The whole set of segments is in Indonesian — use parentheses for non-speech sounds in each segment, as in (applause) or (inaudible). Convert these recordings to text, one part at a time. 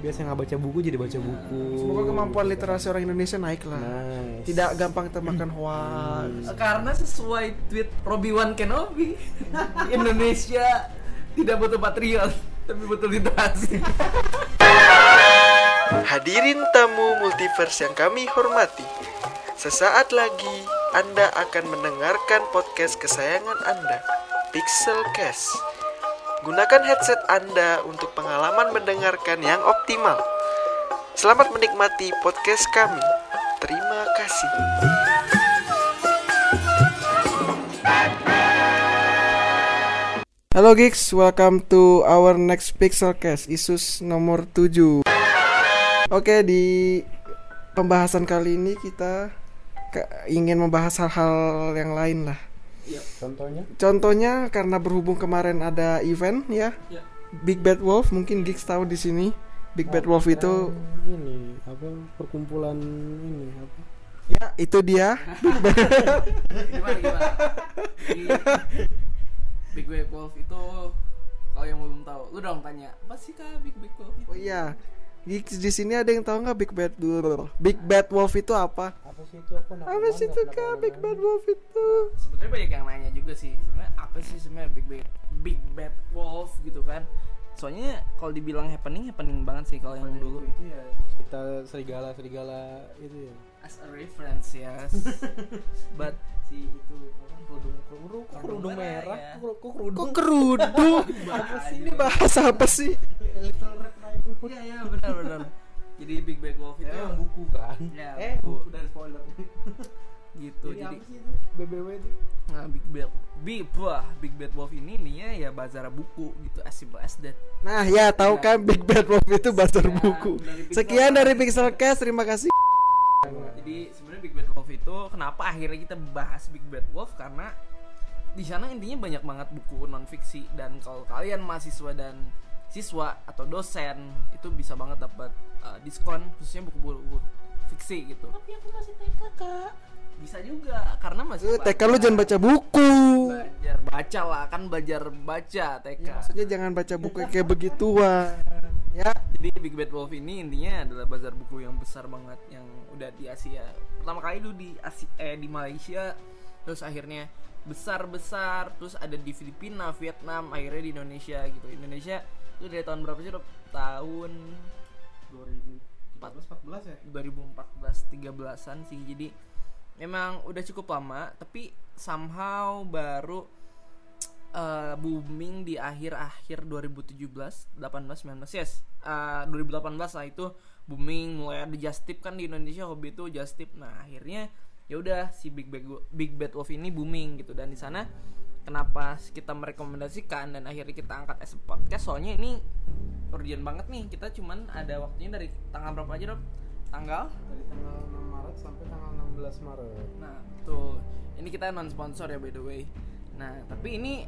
biasa nggak baca buku jadi baca buku Semoga kemampuan literasi orang Indonesia naik lah. nice. Tidak gampang termakan hoax. Karena sesuai tweet Robi Wan Kenobi, (laughs) Indonesia tidak butuh patriot, tapi butuh literasi. Hadirin tamu multiverse yang kami hormati. Sesaat lagi Anda akan mendengarkan podcast kesayangan Anda, Pixelcast. Gunakan headset Anda untuk pengalaman mendengarkan yang optimal. Selamat menikmati podcast kami. Terima kasih. Halo Geeks, welcome to our next Pixelcast, Isus nomor 7 Oke, di pembahasan kali ini kita ingin membahas hal-hal yang lain lah contohnya? Contohnya karena berhubung kemarin ada event ya. Ya. Big Bad Wolf, mungkin Geeks tahu di sini. Big Bad Wolf itu ini? Apa perkumpulan ini? Apa? Ya itu dia. (laughs) Gimana gimana? Di Big Bad Wolf itu kalau yang belum tahu, lu dong tanya, apa sih kak Big Bad Wolf itu? Oh iya. Geeks di sini ada yang tahu nggak Big Bad Big Bad Wolf itu apa? Apa sih itu aku Apa sih itu kak Big Bad Wolf itu? Sebenarnya banyak yang nanya juga sih, sebenarnya apa sih sebenarnya Big Bad Big Bad Wolf gitu kan? Soalnya kalau dibilang happening, happening banget sih kalau yang dulu. itu ya kita serigala serigala itu ya As a reference ya. (laughs) But si itu kerudung kerudung kok kerudung merah ya. kerudung Kok kerudung? apa sih Ini bahasa apa sih? Little Red Riding Hood Iya iya benar benar. Jadi Big Bad Wolf itu ya yang buku kan Ya, eh buku. dari spoiler gitu. jadi Jadi apa sih itu BBW itu nah, Big Bad Big wah, Big Bad Wolf ini ininya ya bazar buku gitu as simple as that. Nah ya tahu kan Big Bad Wolf itu bazar Sekian buku. dari Pixel Sekian Cast. dari Pixelcast, terima kasih. Jadi sebenarnya Big Bad Wolf itu kenapa akhirnya kita bahas Big Bad Wolf karena di sana intinya banyak banget buku non fiksi dan kalau kalian mahasiswa dan siswa atau dosen itu bisa banget dapat uh, diskon khususnya buku-buku fiksi gitu. Tapi aku masih TK kak. Bisa juga karena masih Eh, TK lu jangan baca buku. belajar baca lah kan belajar baca TK. Ya, maksudnya jangan baca buku kayak begituan. Ya, Jadi Big Bad Wolf ini intinya adalah bazar buku yang besar banget yang udah di Asia. Pertama kali dulu di Asia, eh di Malaysia, terus akhirnya besar besar, terus ada di Filipina, Vietnam, akhirnya di Indonesia gitu. Indonesia itu dari tahun berapa sih? Rob? Tahun 2014 ya 2014 13-an sih. Jadi memang udah cukup lama, tapi somehow baru eh, booming di akhir-akhir 2017, 18, 19, yes. Eh, 2018 lah itu booming mulai ada just tip kan di Indonesia hobi itu just tip. Nah, akhirnya ya udah si Big Bad Big Bad Wolf ini booming gitu dan di sana kenapa kita merekomendasikan dan akhirnya kita angkat as a podcast soalnya ini urgent banget nih kita cuman ada waktunya dari tanggal berapa aja Rob? tanggal dari tanggal 6 Maret sampai tanggal 16 Maret Nah, tuh. Ini kita non sponsor ya by the way. Nah, tapi ini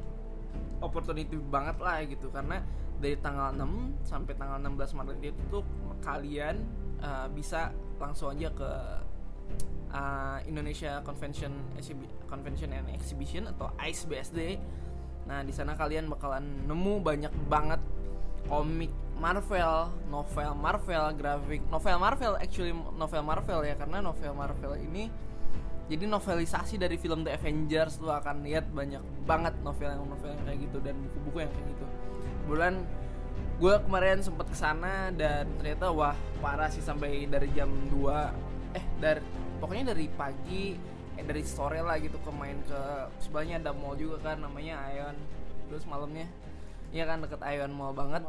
opportunity banget lah gitu karena dari tanggal 6 sampai tanggal 16 Maret itu tuh kalian uh, bisa langsung aja ke uh, Indonesia Convention Convention and Exhibition atau ICE BSD. Nah, di sana kalian bakalan nemu banyak banget komik Marvel, novel Marvel, grafik novel Marvel actually novel Marvel ya karena novel Marvel ini jadi novelisasi dari film The Avengers lu akan lihat banyak banget novel yang novel yang kayak gitu dan buku-buku yang kayak gitu. Bulan gue kemarin sempet ke sana dan ternyata wah parah sih sampai dari jam 2 eh dari pokoknya dari pagi eh dari sore lah gitu ke main ke sebelahnya ada mall juga kan namanya Ion terus malamnya Iya kan deket Ion Mall banget.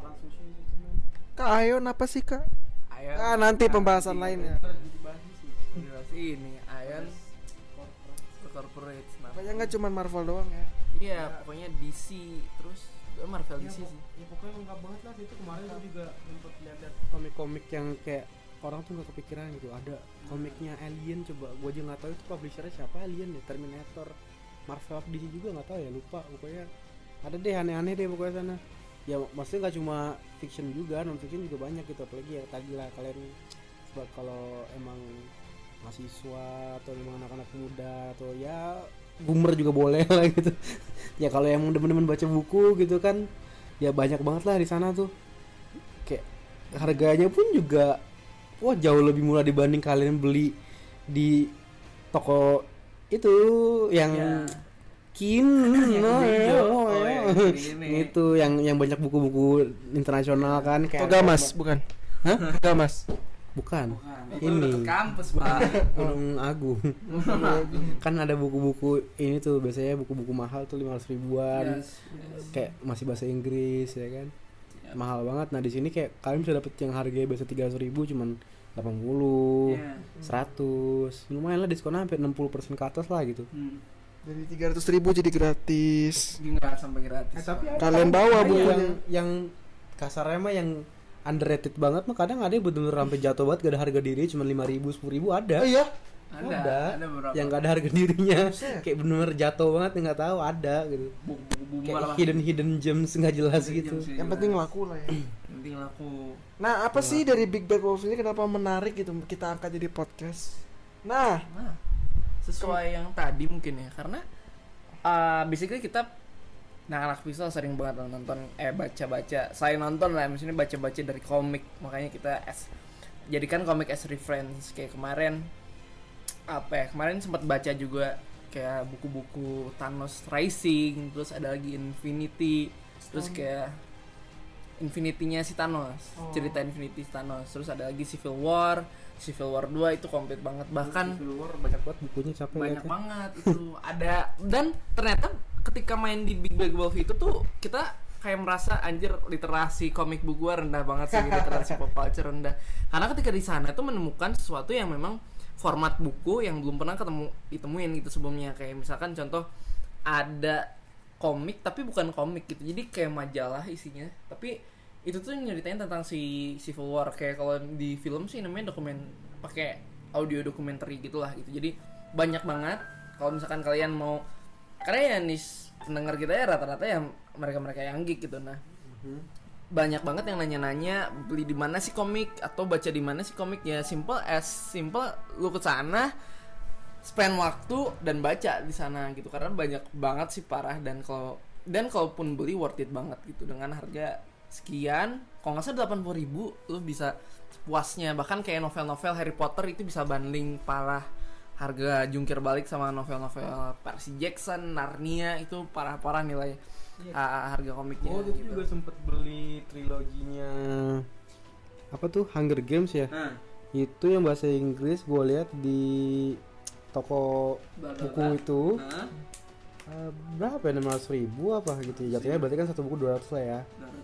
Kak Ayon apa sih kak? Ion Ah nanti pembahasan lainnya. Ini Ion Corporate. Nah, Pokoknya nggak cuma Marvel doang ya. Iya pokoknya DC terus Marvel ya, DC sih. ya pokoknya lengkap banget lah itu kemarin gue juga sempet lihat komik-komik yang kayak orang tuh nggak kepikiran gitu. Ada komiknya Alien coba gue aja nggak tahu itu publishernya siapa Alien ya Terminator Marvel DC juga nggak tahu ya lupa. Pokoknya ada deh aneh-aneh deh pokoknya sana. Ya maksudnya nggak cuma fiction juga non fiction juga banyak gitu. Apalagi ya tadi lah kalian sebab kalau emang mahasiswa atau emang anak-anak muda atau ya boomer juga boleh lah gitu. (laughs) Ya kalau emang demen-demen baca buku gitu kan ya banyak banget lah di sana tuh. Kayak harganya pun juga wah jauh lebih murah dibanding kalian beli di toko itu yang (laughs) Ya. kin Yang oh, oh, Oh, yang oh. ini. itu yang yang banyak buku-buku internasional kan kayak Togamas bukan? Hah? Togamas. bukan Bukan. Ini. Kampus pak (laughs) Gunung Agung (laughs) kan ada buku-buku ini tuh biasanya buku-buku mahal tuh 500 ribuan Yes, yes. kayak masih bahasa Inggris ya kan. Mahal banget nah di sini kayak kalian bisa dapet yang harganya biasa 300 ribu cuman 80 Iya. 100 lumayan lah diskon hampir 60% ke atas lah gitu Hmm. Jadi 300 ribu jadi gratis. Ini nggak sampai gratis Pak. Kalian bawa ada bukunya. yang yang kasarnya mah yang underrated banget mah kadang ada yang bener-bener sampai jatuh banget gak ada harga diri cuma 5 ribu 10 ribu ada Oh iya. Ada ada, ada beberapa. Yang gak ada harga dirinya. Kayak bener-bener jatuh banget nggak tahu ada gitu. Buku-buku boomer kayak lah. hidden hidden gems nggak jelas Hidden gitu. gems, ya. Yang penting laku lah ya. Yang penting laku. Nah, apa sih dari Big Bad Wolf ini? Kenapa menarik gitu? Kita angkat jadi podcast? Nah, nah sesuai yang tadi mungkin ya. Karena uh, basically kita nah anak visual sering banget nonton eh baca-baca. Saya nonton lah misalnya baca-baca dari komik. Makanya kita as jadikan komik as reference. Kayak kemarin apa ya kemarin sempat baca juga kayak buku-buku Thanos Rising terus ada lagi Infinity terus kayak Infinity-nya si Thanos Oh. cerita Infinity si Thanos. Terus ada lagi Civil War Civil War 2 itu komplit banget. Bahkan Civil War banyak banget. Bukunya capek banyak liatnya. banget itu. Ada dan ternyata ketika main di Big Bad Wolf itu tuh kita kayak merasa anjir literasi komik buku gua rendah banget sih literasi pop culture rendah. Karena ketika di sana tuh menemukan sesuatu yang memang format buku yang belum pernah ketemu ditemuin gitu sebelumnya. Kayak misalkan contoh ada komik tapi bukan komik gitu. Jadi kayak majalah isinya. Tapi itu tuh nyeritain tentang si Civil War. Kayak kalau di film sih namanya dokumen pakai audio dokumenter gitulah gitu. Jadi banyak banget. Kalau misalkan kalian mau karena ya nis pendengar kita ya rata-rata yang mereka-mereka yang geek gitu. Nah banyak banget yang nanya-nanya beli di mana sih komik atau baca di mana sih komik. Ya simple as simple lu ke sana spend waktu dan baca di sana gitu. Karena banyak banget sih parah dan kalau dan kalaupun beli worth it banget gitu. Dengan harga sekian kalau nggak salah delapan ribu lu bisa puasnya. Bahkan kayak novel-novel Harry Potter itu bisa banding parah harga jungkir balik sama novel-novel Percy Jackson Narnia itu parah-parah nilai ah, harga komiknya Oh, itu gitu. juga sempet beli triloginya apa tuh Hunger Games ya? Nah, Itu yang bahasa Inggris gue lihat di toko buku itu nah, eh, berapa ya? 600 ribu apa gitu ya? Jatuhnya berarti kan satu buku 200 lah ya.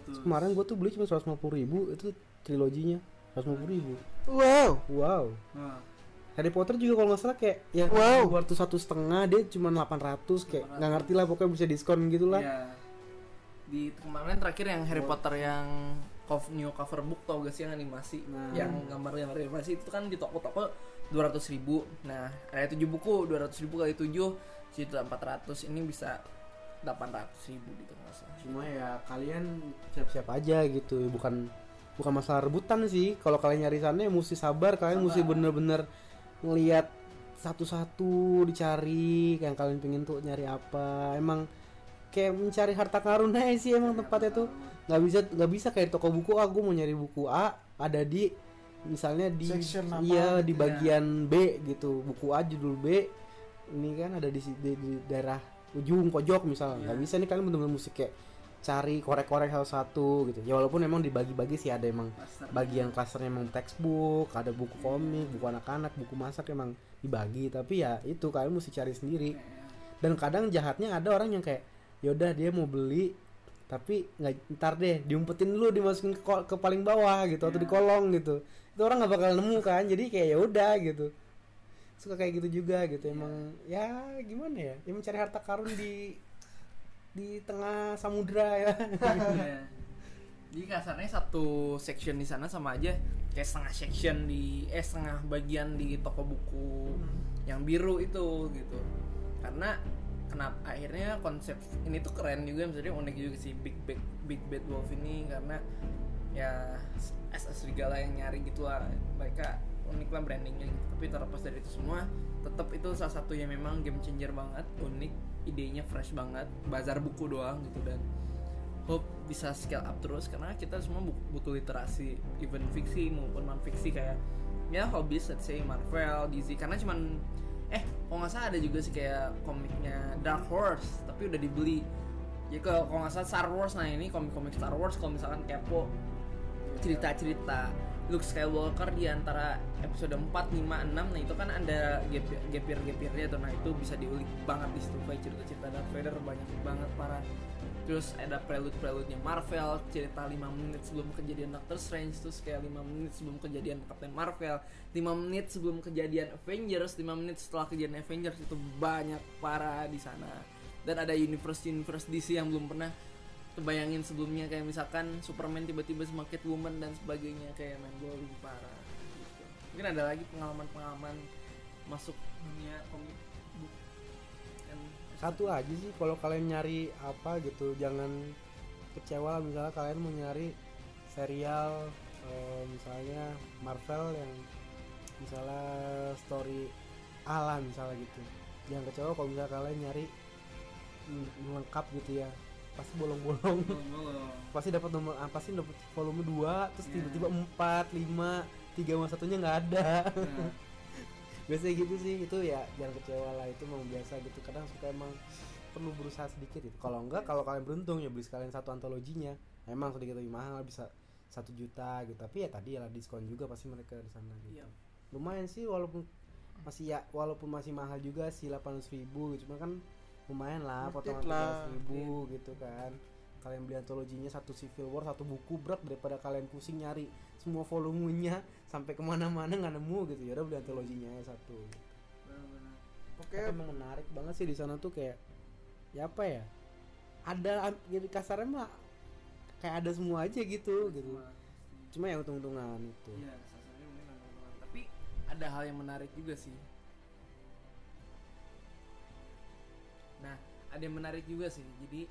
Terus kemarin gue tuh beli cuma 150 ribu itu triloginya 150 ribu. wow. Wow. Nah, Harry Potter juga kalau nggak salah kayak yang Wow. dua ratus satu setengah dia cuma 800 kayak nggak ngerti lah pokoknya bisa diskon gitu lah. Iya. Di kemarin terakhir yang Harry Potter yang new cover book tau gak sih yang animasi Nah. yang gambar-gambar animasi itu kan di toko-toko 200 ribu nah ada 7 buku 200 ribu kali 7 situ 400 ini bisa 800 ribu gitu salah Cuma ya kalian siap-siap aja gitu, bukan bukan masalah rebutan sih. Kalau kalian nyari sana ya mesti sabar, kalian mesti bener-bener ngelihat satu-satu dicari yang kalian pengen tuh nyari apa. Emang kayak mencari harta karun aja sih emang tempatnya tuh. Nggak bisa nggak bisa kayak toko buku ah gue mau nyari buku A ada di misalnya di Section iya di ya. bagian B gitu. Buku A judul B ini kan ada di, di, di daerah ujung pojok misalnya nggak bisa nih kalian bener-bener mesti kayak cari korek-korek satu-satu gitu. Ya walaupun emang dibagi-bagi sih ada emang Cluster. bagian klasternya emang textbook ada buku komik buku anak-anak buku masak emang dibagi. Tapi ya itu kalian mesti cari sendiri. Dan kadang jahatnya ada orang yang kayak yaudah dia mau beli tapi nggak ntar deh diumpetin dulu dimasukin ke, ke paling bawah gitu atau di kolong gitu. Itu orang nggak bakal nemu kan jadi kayak ya udah gitu. Suka kayak gitu juga gitu. Emang ya gimana ya? Ya mencari harta karun di di tengah samudra ya. (laughs) Iya. Jadi kasarnya satu section di sana sama aja kayak setengah section di eh setengah bagian di toko buku yang biru itu gitu. Karena kenapa akhirnya konsep ini tuh keren juga misalnya unik juga sih Big Big Big Bad Wolf ini karena ya SS Serigala yang nyari gitu lah mereka unik lah brandingnya gitu. tapi terlepas dari itu semua tetap itu salah satu yang memang game changer banget unik idenya fresh banget bazar buku doang gitu dan hope bisa scale up terus karena kita semua bu- butuh literasi even fiksi maupun non fiksi kayak ya hobbies let's say Marvel, DC karena cuman eh kalau nggak salah ada juga sih kayak komiknya Dark Horse tapi udah dibeli. Jadi kalau kalau nggak salah Star Wars. Nah ini komik-komik Star Wars kalau misalkan kepo cerita-cerita Luke Skywalker di antara episode 4, 5, 6 nah itu kan ada gapirnya tuh. Nah itu bisa diulik banget di situ cerita-cerita Darth Vader banyak banget para terus ada prelude-prelude-nya Marvel cerita 5 menit sebelum kejadian Doctor Strange terus kayak 5 menit sebelum kejadian Captain Marvel 5 menit sebelum kejadian Avengers 5 menit setelah kejadian Avengers itu banyak para di sana dan ada universe universe DC yang belum pernah kebayangin sebelumnya kayak misalkan Superman tiba-tiba sama Catwoman dan sebagainya kayak main blowing parah gitu. mungkin ada lagi pengalaman-pengalaman masuk dunia komik satu aja sih kalau kalian nyari apa gitu jangan kecewa lah. Misalnya kalian mau nyari serial eh, misalnya Marvel yang misalnya story ala misalnya gitu. Jangan kecewa kalau misalnya kalian nyari mm, lengkap gitu ya. Pasti bolong-bolong. Pasti dapat nomor apa sih dapat volume 2 terus Iya. tiba-tiba 4, 5, 3 sama satunya nggak ada. Nah, biasanya gitu sih itu ya jangan kecewa lah itu memang biasa gitu. Kadang suka emang perlu berusaha sedikit gitu. Kalau enggak kalau kalian beruntung ya beli sekalian satu antologinya. Emang sedikit lebih mahal bisa satu juta gitu. Tapi ya tadi ya diskon juga pasti mereka di sana gitu. Iya. lumayan sih walaupun masih ya walaupun masih mahal juga sih 800 ribu cuma kan lumayan lah potongan lah. 300 ribu gitu kan kalian beli antologinya satu Civil War satu buku berat daripada kalian pusing nyari semua volumenya sampai ke mana-mana nggak nemu gitu ya udah beli antologinya aja satu benar-benar. Oke, tapi emang menarik banget sih di sana tuh kayak ya apa ya ada jadi kasarnya mah kayak ada semua aja gitu gitu Semua. cuma ya untung-untungan itu Iya, nonton-nonton. Tapi ada hal yang menarik juga sih. Nah, ada yang menarik juga sih. Jadi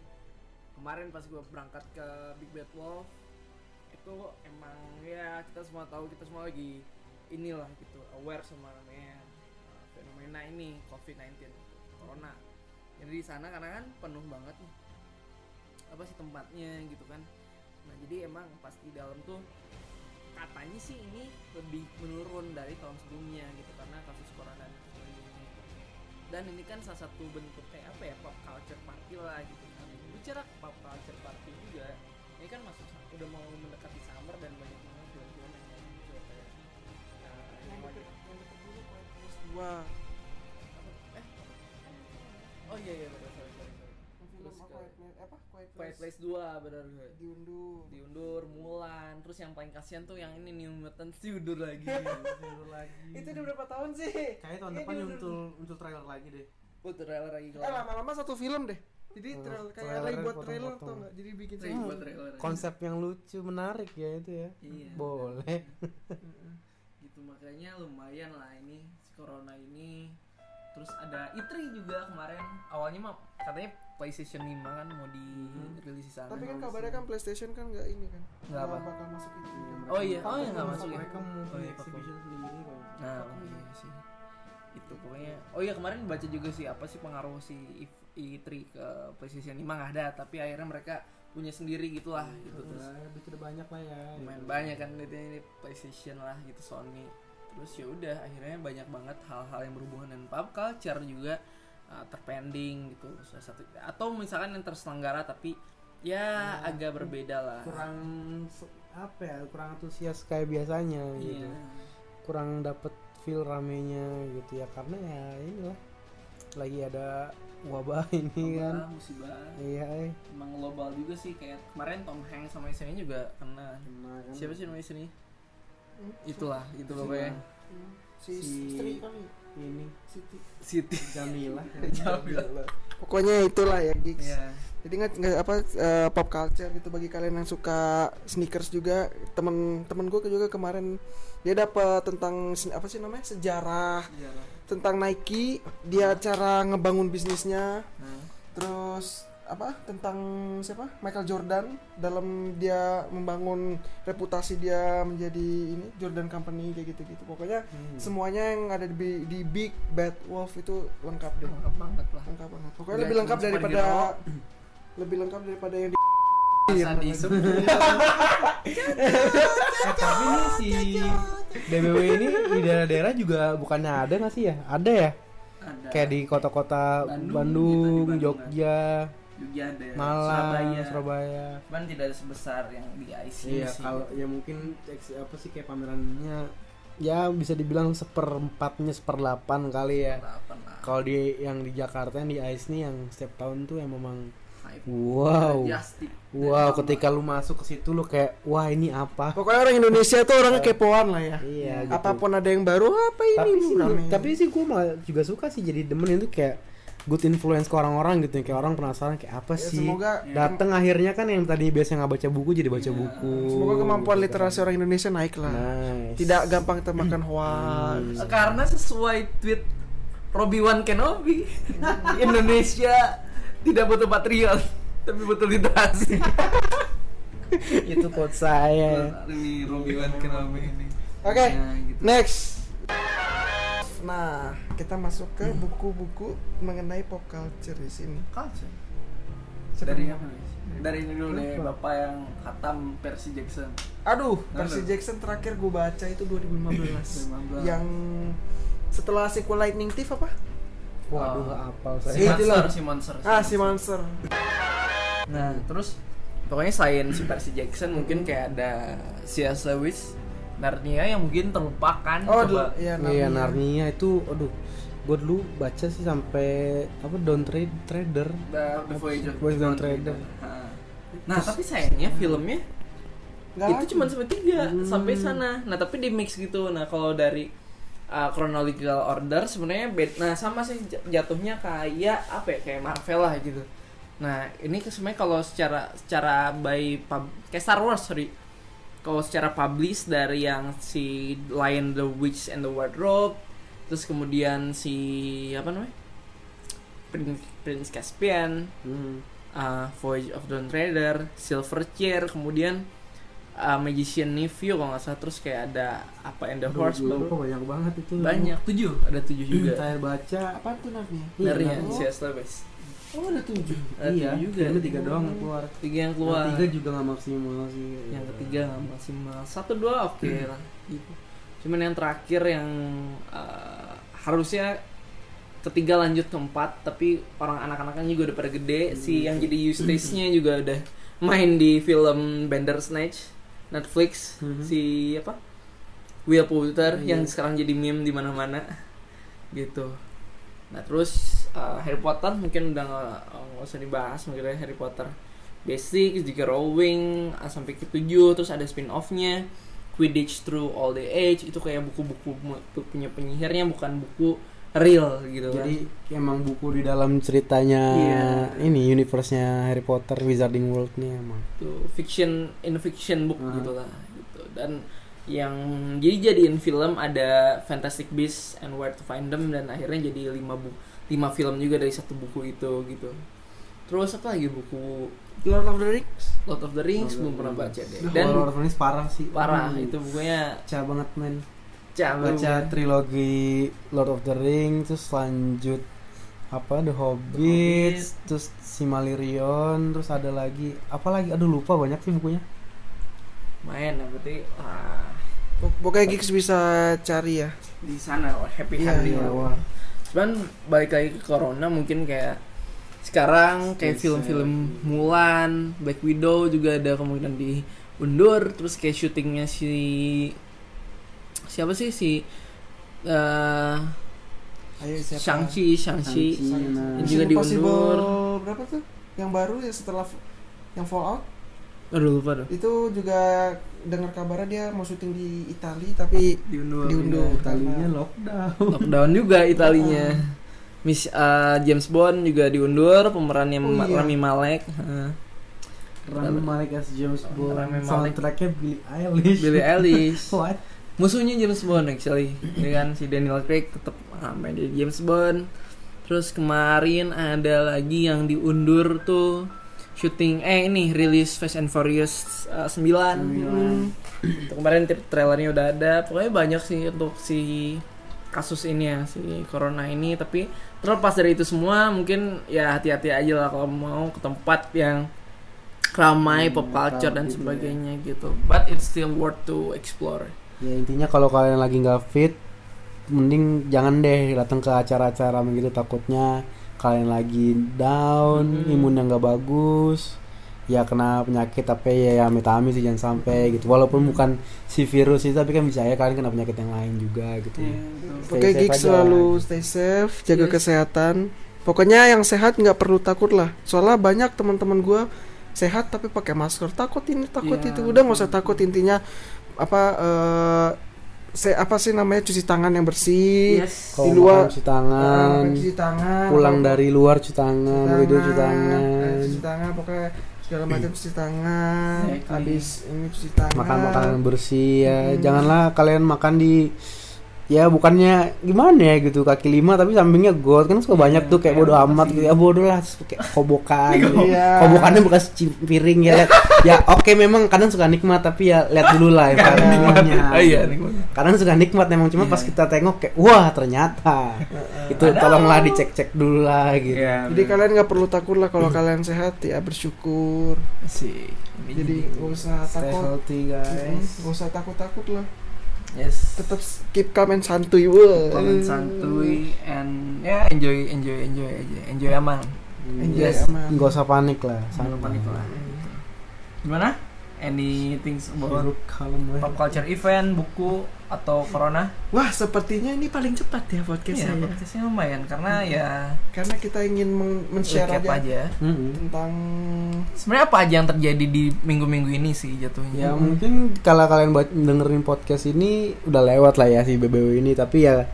kemarin pas gue berangkat ke Big Bad Wolf itu emang ya kita semua tahu kita semua lagi inilah gitu aware sama namanya uh, fenomena ini COVID-19 corona. Jadi di sana karena kan penuh banget nih apa sih tempatnya gitu kan. Nah jadi emang pas di dalam tuh katanya sih ini lebih menurun dari tahun sebelumnya gitu karena kasus corona dan ini kan salah satu bentuk kayak apa ya pop culture party lah gitu kan. Bicara pop culture party juga. Ini kan masuk udah mau mendekati summer dan banyak banget film-film yang muncul kayak uh, yang wajib Wah, apa? Eh oh iya iya sorry apa? Quiet Place-? Quiet Place Place 2 benar gue diundur. diundur Mulan terus yang paling kasihan tuh yang ini New Mutants diundur lagi (laughs) diundur lagi Itu udah berapa tahun sih? kayak tahun Ini depan muncul muncul trailer lagi deh Oh, trailer lagi Eh lama-lama satu film deh. Jadi Hmm, trailer kayak trailer lagi buat trailer tau nggak? Jadi bikin sendiri. buat trailer. konsep yang lucu menarik ya itu ya Iya. boleh gitu makanya lumayan lah ini si corona ini terus ada E3 juga kemarin awalnya mah katanya PlayStation 5 kan mau dirilis di sana Tapi kan kabarnya kan PlayStation kan nggak ini kan? Nggak apa? bakal masuk itu. Oh iya, oh iya nggak masuk ya. mereka mau Oh iya, exhibition sendiri kok Nah, oh iya sih. Itu pokoknya. Oh iya kemarin baca juga sih apa sih pengaruh si E- E3 ke PlayStation 5 nggak ada, tapi akhirnya mereka punya sendiri gitulah gitu terus. Udah, bikin banyak lah ya lumayan banyak kan ini PlayStation lah gitu Sony terus ya udah akhirnya banyak banget hal-hal yang berhubungan dengan pop culture juga uh, terpending gitu. Salah satu atau misalkan yang terselenggara tapi ya agak berbeda lah. kurang apa ya kurang antusias kayak biasanya gitu. Iya kurang dapet feel ramenya gitu ya karena ya inilah lagi ada wabah (laughs) ini kan. Wabah, musibah. Iya eh. emang global juga sih kayak kemarin Tom Hanks sama istrinya juga kena. Kena kan. siapa sih nama istrinya itulah itu pokoknya Si, Si- istri kali. ini Siti. Siti (laughs) Jamila (laughs) Jamila. Pokoknya itulah ya gigs. Iya. Jadi nggak nggak apa eh, pop culture gitu bagi kalian yang suka sneakers juga temen-temen gue juga kemarin dia dapat tentang apa sih namanya sejarah Iya. tentang Nike dia cara ngebangun bisnisnya Nah, terus apa tentang siapa? Michael Jordan dalam dia membangun reputasi dia menjadi ini Jordan Company kayak gitu-gitu. Pokoknya Hmm. semuanya yang ada di, di Big Bad Wolf itu lengkap deh. Lengkap banget lah. Lengkap banget. Pokoknya lebih lengkap daripada lebih lengkap daripada yang di Masa Eh, tapi ini si BBW ini di daerah-daerah juga bukannya ada nggak sih ya? Ada ya? Ada. Kayak di kota-kota Bandung Bandung, gitu, di Bandung Jogja, Jogja ada. Malang, Surabaya. Surabaya. Cuman tidak sebesar yang di IC Iya, sih. kalau ya mungkin apa sih kayak pamerannya ya bisa dibilang seperempatnya seperlapan kali ya. Kalau di yang di Jakarta yang di ICE nih yang setiap tahun tuh yang memang Hype. wow. Majestic. Wow, ketika lu masuk ke situ lu kayak wah ini apa? Pokoknya orang Indonesia tuh orangnya kepoan lah ya. Iya, gitu. Apa pun ada yang baru apa ini tapi sih, tapi sih gue malah juga suka sih jadi demen itu kayak good influence ke orang-orang gitu kayak orang penasaran kayak apa Ya, sih semoga datang akhirnya kan yang tadi biasa nggak baca buku jadi baca buku semoga kemampuan gitu literasi kan. orang Indonesia naik lah. nice. Tidak gampang termakan hoax. Hmm. Karena sesuai tweet Robi Wan Kenobi, (laughs) Indonesia tidak butuh patriot, tapi butuh literasi. (laughs) itu quote saya Ini Robi Wan Kenobi ini. Oke, Ya, gitu. next. Nah, kita masuk ke buku-buku mengenai pop culture di sini. Culture. Dari yang- apa nih? Dari ini dulu deh, Apa? bapak yang khatam Percy Jackson. Aduh, Mana? Percy Jackson terakhir gue baca itu (laughs) 2015. 2015. yang setelah sequel Lightning Thief apa? waduh Oh. Si saya Iya, monster, si monster. Ah, si Monster. Nah, terus pokoknya selain si Percy Jackson mungkin kayak ada C.S. Lewis, Narnia yang mungkin terlupakan. Oh, Coba ya iya Narnia. Narnia itu aduh gue dulu baca sih sampai apa Down Trade Trader The, the Voyage of Voyage of Dawn Trader. Nah, tapi sayangnya filmnya Nggak itu cuma sampai tiga Hmm. sampai sana. Nah, tapi di mix gitu. Nah, kalau dari uh, chronological order sebenarnya bed nah sama sih jatuhnya kayak apa ya kayak Marvel lah gitu. Nah, ini ke- sebenarnya kalau secara secara by pub, kayak Star Wars sorry. Kalau secara publish dari yang si Lion the Witch and the Wardrobe, terus kemudian si apa namanya? Prince, Prince Caspian, Hmm. uh, Voyage of Dawn Trader, Silver Chair, kemudian uh, Magician Nephew kalau nggak salah terus kayak ada apa and the Horse baru banyak banget itu banyak tujuh ada tujuh juga saya baca Apa tuh Narnia? Iya, dari Narnia. C.S. Oh, ada tujuh. ada iya tujuh juga. filmnya tiga doang yang keluar. Tiga yang keluar. yang tiga juga nggak maksimal sih yang ketiga nggak maksimal. Satu dua oke lah gitu. Cuman yang terakhir yang uh, harusnya ketiga lanjut ke empat tapi orang anak-anaknya juga udah pada gede. Si yang jadi Eustace-nya juga udah main di film Bandersnatch Netflix. Mhm. si apa? Will Poulter Iya. yang sekarang jadi meme di mana-mana gitu. Nah terus uh, Harry Potter mungkin udah nggak nggak usah dibahas mungkin Harry Potter basic juga Rowling uh, sampai ke tujuh terus ada spin offnya Quidditch Through All the Age itu kayak buku-buku punya penyihirnya bukan buku real gitu kan jadi emang buku di dalam ceritanya Iya. ini universe-nya Harry Potter Wizarding World-nya emang itu fiction in fiction book Ah. gitu lah gitu dan yang jadi jadiin film ada Fantastic Beasts and Where to Find Them dan akhirnya jadi lima bu lima film juga dari satu buku itu gitu. Terus apa lagi buku? Lord of the Rings. Lord of the Rings Lord belum the pernah baca deh. Dan Lord of the Rings parah sih. parah Aduh, itu bukunya pecah banget men. Cabut baca trilogi Lord of the Rings terus lanjut apa The Hobbit, Hobbit. terus Silmarillion terus ada lagi. Apa lagi? Aduh lupa banyak sih bukunya. Main ya berarti ah, Pok- Pokoknya Geeks bisa cari ya. di sana wah, happy happy iya, lah. wah. Cuman balik lagi ke corona mungkin kayak sekarang kayak Yes, film-film Mulan, Black Widow juga ada kemungkinan diundur terus kayak syutingnya si siapa sih si Ayo siapa? Shang-Chi, Shang-Chi juga diundur. berapa tuh? Yang baru ya setelah yang Fallout Aduh lupa tuh. itu juga dengar kabarnya dia mau syuting di Italia tapi Diundur. Diundur. Italinya lockdown Lockdown juga Italinya. Miss eh, James Bond juga diundur pemerannya Oh, iya. Rami Malek. Heeh. Rami Malek as James Bond Rami Malek. soundtracknya Billie Eilish Billie Eilish. (laughs) what musuhnya James Bond actually ya kan si Daniel Craig tetap main di James Bond terus kemarin ada lagi yang diundur tuh syuting eh ini rilis Fast and Furious uh, 9 Hmm. Itu kemarin tra- trailernya udah ada. Pokoknya banyak sih untuk si kasus ini ya si corona ini. Tapi terlepas dari itu semua mungkin ya hati-hati aja lah kalau mau ke tempat yang ramai pop culture dan gitu ya. sebagainya gitu. But it's still worth to explore. Ya intinya kalau kalian lagi nggak fit mending jangan deh datang ke acara-acara begitu takutnya kalian lagi down Hmm. imunnya nggak bagus ya kena penyakit tapi ya, ya amit-amit sih jangan sampai gitu walaupun bukan si virus itu tapi kan bisa ya kalian kena penyakit yang lain juga gitu safe geek aja. selalu stay safe, jaga Yes. kesehatan. Pokoknya yang sehat nggak perlu takut lah. Soalnya banyak teman-teman gua sehat tapi pakai masker. Takut ini, takut Iya, itu. Udah nggak usah takut intinya apa eh se apa sih namanya cuci tangan yang bersih. yes kalau di luar- cuci tangan Eh, cuci tangan. pulang dari luar cuci tangan tidur cuci eh, tangan cuci tangan pokoknya segala macam cuci tangan. Exactly. Habis ini cuci tangan. makan makanan bersih ya Hmm. janganlah kalian makan di ya bukannya gimana ya gitu kaki lima tapi sampingnya got kan suka banyak Iya, tuh kayak kayak bodo apa amat gitu ya bodoh lah terus kayak kobokan (laughs) gitu. Iya. kobokannya bukan piring ya lihat ya oke memang kadang suka nikmat tapi ya lihat dulu lah (laughs) Kadang environment-nya. nikmat. Oh, iya, nikmat. kadang suka nikmat memang cuma Iya. pas kita tengok kayak wah ternyata itu tolonglah dicek-cek dulu lah gitu Iya, Jadi kalian nggak perlu takut lah kalau kalian sehat ya bersyukur. sih Jadi nggak usah takut. Nggak usah takut-takut lah. Yes Tetap keep calm and santuy. Wah. Calm and santuy and ya enjoy enjoy enjoy aja enjoy aman Enjoy Yes. aman. nggak usah panik lah jangan panik lah gimana anything about pop culture event buku atau corona Wah, sepertinya ini paling cepat ya podcast Iya, saya. podcastnya lumayan karena ya Karena kita ingin men- men-share aja, aja. Mm-mm. tentang Sebenarnya apa aja yang terjadi di minggu-minggu ini sih jatuhnya? Ya mungkin kalau kalian buat dengerin podcast ini udah lewat lah ya si BBW ini tapi ya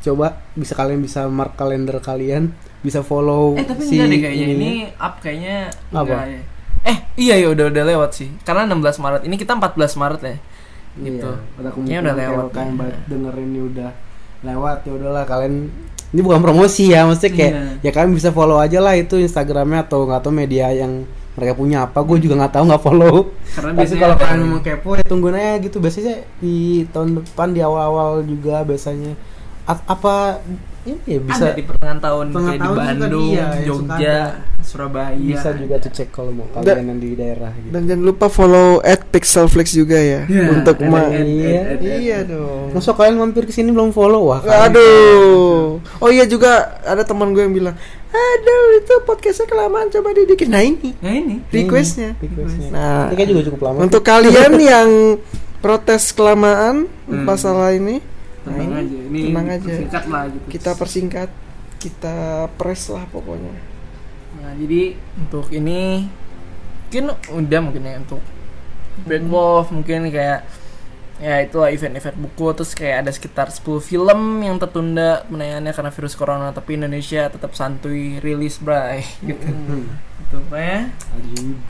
coba bisa kalian bisa mark kalender kalian bisa follow eh tapi si enggak deh kayaknya ini ininya. up kayaknya Apa? enggak ya. Eh iya ya udah udah lewat sih. Karena 16 Maret. Ini kita 14 Maret ya. Gitu. Iya, ada kemungkinan udah kalau lewat kalian ya. dengerin ini udah lewat ya udahlah kalian ini bukan promosi ya maksudnya kayak Iya. ya kalian bisa follow aja lah itu Instagramnya atau nggak tahu media yang mereka punya apa gue juga nggak tahu nggak follow Karena biasanya kalau kalian mau kepo ya tungguin aja gitu biasanya di tahun depan di awal-awal juga biasanya A- apa ini ya bisa ada di pertengahan tahun Pertengahan kayak di Bandung, dia, ya, suka Jogja. Surabaya. bisa juga tuh cek kalau mau kalian yang di daerah gitu dan jangan lupa follow at Pixelflix juga ya Iya, untuk ma- Iya. Iya dong. Masuk kalian mampir ke sini belum follow wah kalian- Aduh. Oh iya juga ada teman gue yang bilang, "Aduh, itu podcastnya kelamaan coba didikin." Nah, ini Nah ini. requestnya. Requestnya. Nah, Ini kan juga cukup lama untuk kalian (laughs) yang protes kelamaan Hmm. masalah ini, nah Tenang ini aja. Ini tenang aja. singkat lah gitu. kita persingkat, kita press lah pokoknya. Nah, jadi untuk ini mungkin udah mungkin ya untuk Break Wolf mungkin kayak ya itulah event-event buku terus kayak ada sekitar 10 film yang tertunda penayangannya karena virus corona tapi Indonesia tetap santuy rilis bray (laughs) gitu. Hmm. Gitu ya.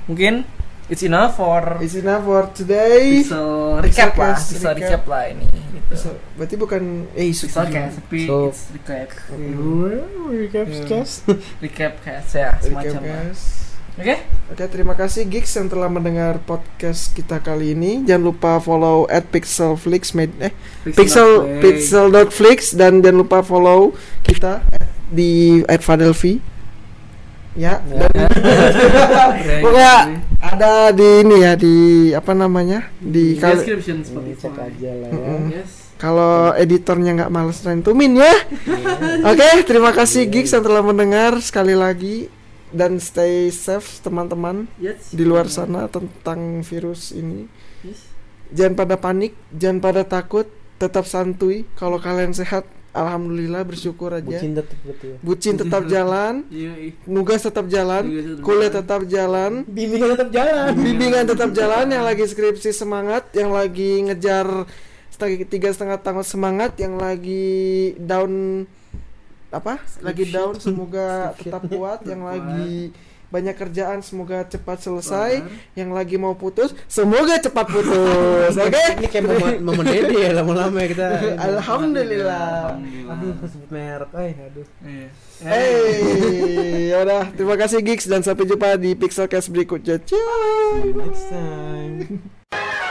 Mungkin it's enough for It's enough for today. Pixel recap lah, Pixel recap. recap lah ini gitu. So, berarti bukan eh isu Pixel cast tapi So- it's recap. Recap Iya. cast. (laughs) Recap cast ya semacam guys. Oke? Oke, terima kasih Gigs yang telah mendengar podcast kita kali ini. Jangan lupa follow at Pixelflix med eh Pixel Pixel.flix dan jangan lupa follow kita at- di at Fadelvi. Ya, Ya. dan Ya, (laughs) Pokoknya gitu. ada di ini ya di apa namanya? Di Di kal- description Cek Spotify. aja lah ya. Yes. kalau editornya nggak males rentumin ya. Oke, terima kasih Gigs yang telah mendengar sekali lagi dan stay safe teman-teman Yes. di luar sana tentang virus ini. Yes. Jangan pada panik, jangan pada takut, tetap santuy. Kalau kalian sehat, alhamdulillah bersyukur aja. Bucin gitu ya. Bucin tetap jalan, (laughs) Iya, nugas tetap jalan, tetap kuliah jalan. tetap jalan, Bimbingan tetap jalan. bimbingan tetap jalan. Yang lagi skripsi semangat, yang lagi ngejar setengah tiga setengah tahun semangat, yang lagi down apa? Lagi down, semoga (laughs) tetap kuat. Yang lagi banyak kerjaan, semoga cepat selesai. Yang lagi mau putus, semoga cepat putus. (laughs) Oke? Ini kayak momen momen dede ya lama-lama ya kita. (laughs) Alhamdulillah. Aduh, sebut merek. Eh, aduh. Iya. Hey, yaudah, terima kasih Gigs dan sampai jumpa di Pixelcast berikutnya. Ciao. See you next time. (laughs)